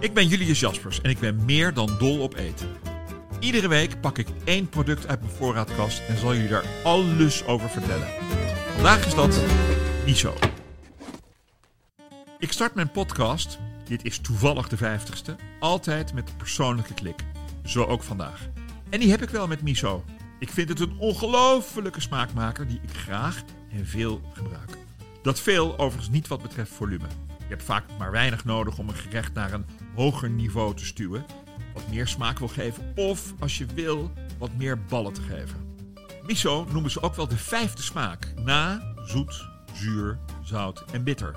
Ik ben Julius Jaspers en ik ben meer dan dol op eten. Iedere week pak ik één product uit mijn voorraadkast en zal jullie daar alles over vertellen. Vandaag is dat miso. Ik start mijn podcast, dit is toevallig de vijftigste, altijd met een persoonlijke klik. Zo ook vandaag. En die heb ik wel met miso. Ik vind het een ongelofelijke smaakmaker die ik graag en veel gebruik. Dat veel overigens niet wat betreft volume. Je hebt vaak maar weinig nodig om een gerecht naar een hoger niveau te stuwen. Wat meer smaak wil geven of, als je wil, wat meer ballen te geven. Miso noemen ze ook wel de vijfde smaak. Na, zoet, zuur, zout en bitter.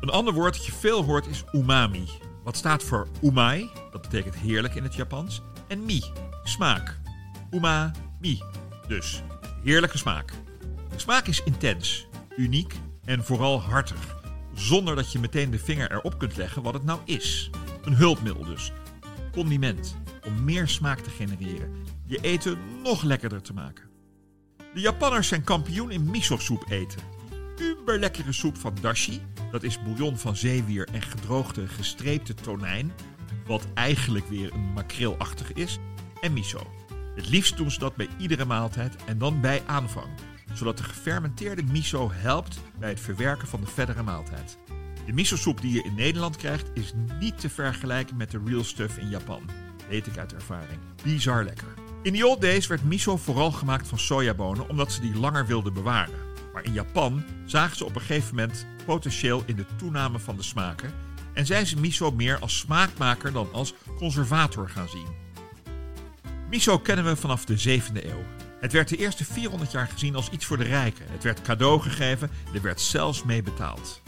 Een ander woord dat je veel hoort is umami. Wat staat voor umai, dat betekent heerlijk in het Japans. En mi, smaak. Umami, dus heerlijke smaak. De smaak is intens, uniek en vooral hartig. Zonder dat je meteen de vinger erop kunt leggen wat het nou is. Een hulpmiddel dus. Condiment om meer smaak te genereren. Je eten nog lekkerder te maken. De Japanners zijn kampioen in miso-soep eten. Uberlekkere soep van dashi. Dat is bouillon van zeewier en gedroogde gestreepte tonijn. Wat eigenlijk weer een makreelachtig is. En miso. Het liefst doen ze dat bij iedere maaltijd en dan bij aanvang. Zodat de gefermenteerde miso helpt bij het verwerken van de verdere maaltijd. De miso-soep die je in Nederland krijgt is niet te vergelijken met de real stuff in Japan. Weet ik uit ervaring. Bizar lekker. In the old days werd miso vooral gemaakt van sojabonen omdat ze die langer wilden bewaren. Maar in Japan zagen ze op een gegeven moment potentieel in de toename van de smaken en zijn ze miso meer als smaakmaker dan als conservator gaan zien. Miso kennen we vanaf de 7e eeuw. Het werd de eerste 400 jaar gezien als iets voor de rijken. Het werd cadeau gegeven, er werd zelfs mee betaald.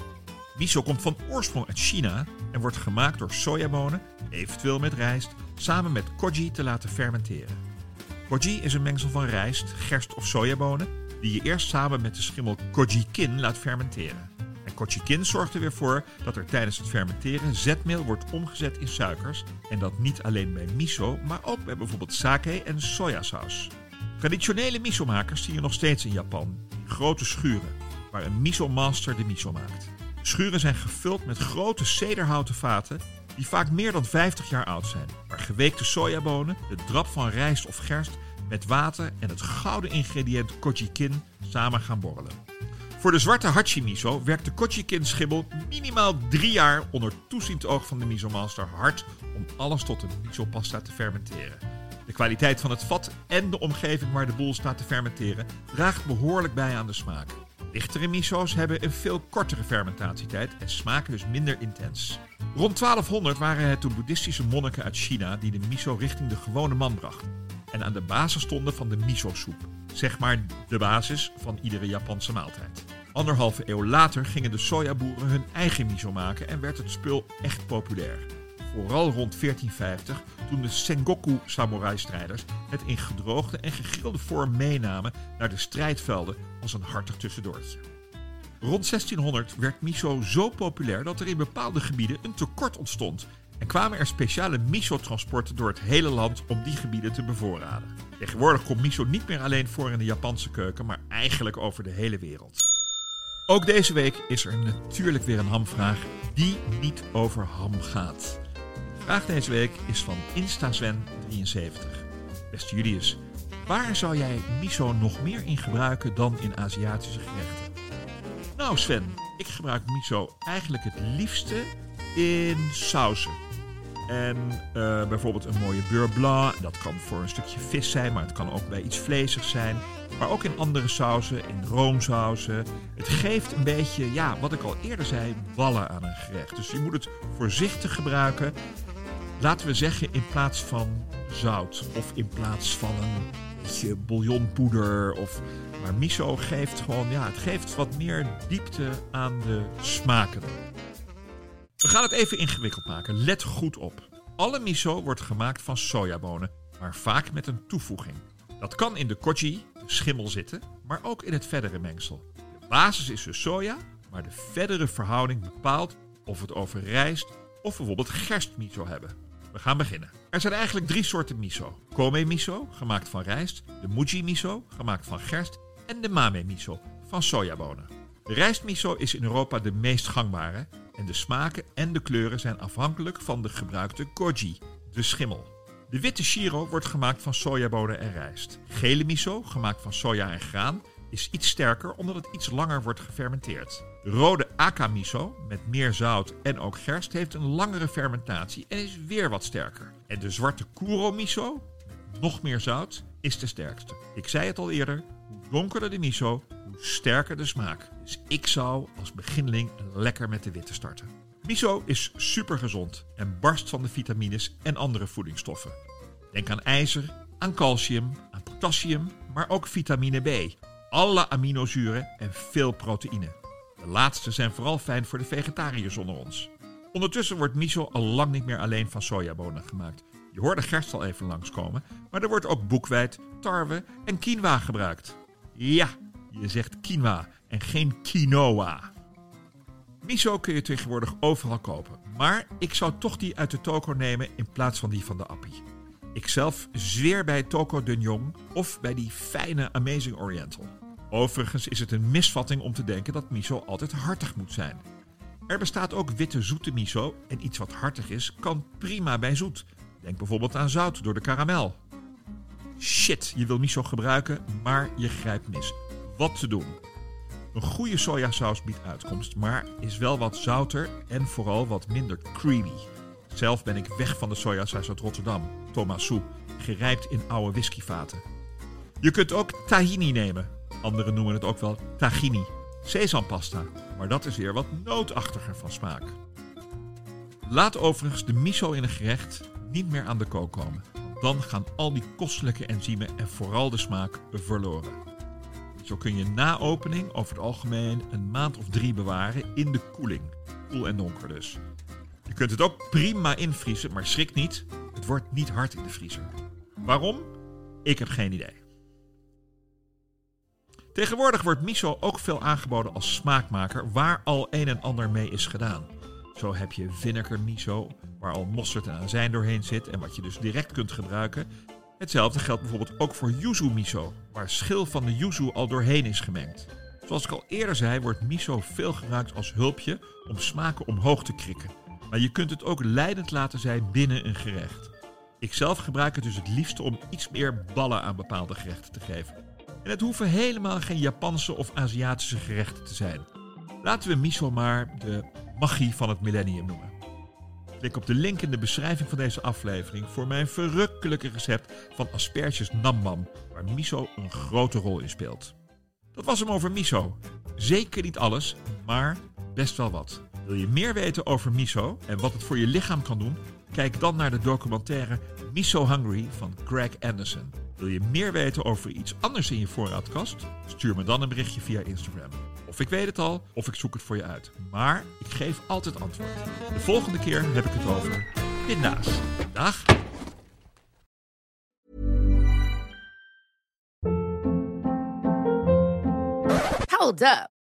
Miso komt van oorsprong uit China en wordt gemaakt door sojabonen, eventueel met rijst, samen met koji te laten fermenteren. Koji is een mengsel van rijst, gerst of sojabonen die je eerst samen met de schimmel kojikin laat fermenteren. En kojikin zorgt er weer voor dat er tijdens het fermenteren zetmeel wordt omgezet in suikers en dat niet alleen bij miso, maar ook bij bijvoorbeeld sake en sojasaus. Traditionele miso-makers zie je nog steeds in Japan, grote schuren, waar een miso-master de miso maakt. Schuren zijn gevuld met grote cederhouten vaten die vaak meer dan 50 jaar oud zijn, waar geweekte sojabonen, de drap van rijst of gerst met water en het gouden ingrediënt kojikin samen gaan borrelen. Voor de zwarte hachi miso werkt de kojikin schimmel minimaal drie jaar onder toeziend oog van de miso-master hard om alles tot een miso-pasta te fermenteren. De kwaliteit van het vat en de omgeving waar de boel staat te fermenteren draagt behoorlijk bij aan de smaak. Lichtere miso's hebben een veel kortere fermentatietijd en smaken dus minder intens. Rond 1200 waren het de boeddhistische monniken uit China die de miso richting de gewone man brachten. En aan de basis stonden van de miso-soep. Zeg maar de basis van iedere Japanse maaltijd. Anderhalve eeuw later gingen de sojaboeren hun eigen miso maken en werd het spul echt populair. Vooral rond 1450, toen de Sengoku samurai-strijders het in gedroogde en gegrilde vorm meenamen naar de strijdvelden als een hartig tussendoortje. Rond 1600 werd miso zo populair dat er in bepaalde gebieden een tekort ontstond en kwamen er speciale miso-transporten door het hele land om die gebieden te bevoorraden. Tegenwoordig komt miso niet meer alleen voor in de Japanse keuken, maar eigenlijk over de hele wereld. Ook deze week is er natuurlijk weer een hamvraag die niet over ham gaat. Vraag deze week is van InstaSven73. Beste Julius, waar zou jij miso nog meer in gebruiken dan in Aziatische gerechten? Nou Sven, ik gebruik miso eigenlijk het liefste in sausen. En uh, bijvoorbeeld een mooie beurre blanc. Dat kan voor een stukje vis zijn, maar het kan ook bij iets vleesigs zijn. Maar ook in andere sauzen, in roomsauzen. Het geeft een beetje, ja, wat ik al eerder zei, ballen aan een gerecht. Dus je moet het voorzichtig gebruiken. Laten we zeggen in plaats van zout of in plaats van een beetje bouillonpoeder of maar miso geeft gewoon ja, het geeft wat meer diepte aan de smaken. We gaan het even ingewikkeld maken. Let goed op. Alle miso wordt gemaakt van sojabonen, maar vaak met een toevoeging. Dat kan in de koji, de schimmel, zitten, maar ook in het verdere mengsel. De basis is dus soja, maar de verdere verhouding bepaalt of het over rijst of bijvoorbeeld gerstmiso hebben. We gaan beginnen. Er zijn eigenlijk drie soorten miso. Kome miso, gemaakt van rijst, de muji miso, gemaakt van gerst en de mame miso, van sojabonen. De rijstmiso is in Europa de meest gangbare en de smaken en de kleuren zijn afhankelijk van de gebruikte koji, de schimmel. De witte shiro wordt gemaakt van sojabonen en rijst. Gele miso, gemaakt van soja en graan, is iets sterker omdat het iets langer wordt gefermenteerd. De rode aka miso, met meer zout en ook gerst, heeft een langere fermentatie en is weer wat sterker. En de zwarte kuro miso, nog meer zout, is de sterkste. Ik zei het al eerder, hoe donkerder de miso, hoe sterker de smaak. Dus ik zou als beginneling lekker met de witte starten. Miso is super gezond en barst van de vitamines en andere voedingsstoffen. Denk aan ijzer, aan calcium, aan potassium, maar ook vitamine B, alle aminozuren en veel proteïne. De laatste zijn vooral fijn voor de vegetariërs onder ons. Ondertussen wordt miso al lang niet meer alleen van sojabonen gemaakt. Je hoorde gerst al even langskomen, maar er wordt ook boekweit, tarwe en quinoa gebruikt. Ja, je zegt quinoa en geen quinoa. Miso kun je tegenwoordig overal kopen, maar ik zou toch die uit de toko nemen in plaats van die van de appie. Ikzelf zweer bij Toko Dunjong of bij die fijne Amazing Oriental. Overigens is het een misvatting om te denken dat miso altijd hartig moet zijn. Er bestaat ook witte zoete miso en iets wat hartig is kan prima bij zoet. Denk bijvoorbeeld aan zout door de karamel. Shit, je wil miso gebruiken, maar je grijpt mis. Wat te doen? Een goede sojasaus biedt uitkomst, maar is wel wat zouter en vooral wat minder creamy. Zelf ben ik weg van de sojasaus uit Rotterdam, Thomas gerijpt in oude whiskyvaten. Je kunt ook tahini nemen. Anderen noemen het ook wel tahini. Sesampasta, maar dat is weer wat nootachtiger van smaak. Laat overigens de miso in een gerecht niet meer aan de kook komen. Dan gaan al die kostelijke enzymen en vooral de smaak verloren. Zo kun je na opening over het algemeen een maand of drie bewaren in de koeling. Koel en donker dus. Je kunt het ook prima invriezen, maar schrik niet, het wordt niet hard in de vriezer. Waarom? Ik heb geen idee. Tegenwoordig wordt miso ook veel aangeboden als smaakmaker waar al een en ander mee is gedaan. Zo heb je vinegar miso, waar al mosterd en azijn doorheen zit en wat je dus direct kunt gebruiken. Hetzelfde geldt bijvoorbeeld ook voor yuzu miso, waar schil van de yuzu al doorheen is gemengd. Zoals ik al eerder zei, wordt miso veel gebruikt als hulpje om smaken omhoog te krikken. Maar je kunt het ook leidend laten zijn binnen een gerecht. Ik zelf gebruik het dus het liefste om iets meer ballen aan bepaalde gerechten te geven. En het hoeven helemaal geen Japanse of Aziatische gerechten te zijn. Laten we miso maar de magie van het millennium noemen. Klik op de link in de beschrijving van deze aflevering voor mijn verrukkelijke recept van asperges nambam, waar miso een grote rol in speelt. Dat was hem over miso. Zeker niet alles, maar best wel wat. Wil je meer weten over miso en wat het voor je lichaam kan doen? Kijk dan naar de documentaire Miso Hungry van Greg Anderson. Wil je meer weten over iets anders in je voorraadkast? Stuur me dan een berichtje via Instagram. Of ik weet het al, of ik zoek het voor je uit. Maar ik geef altijd antwoord. De volgende keer heb ik het over pinda's. Dag! Hold up.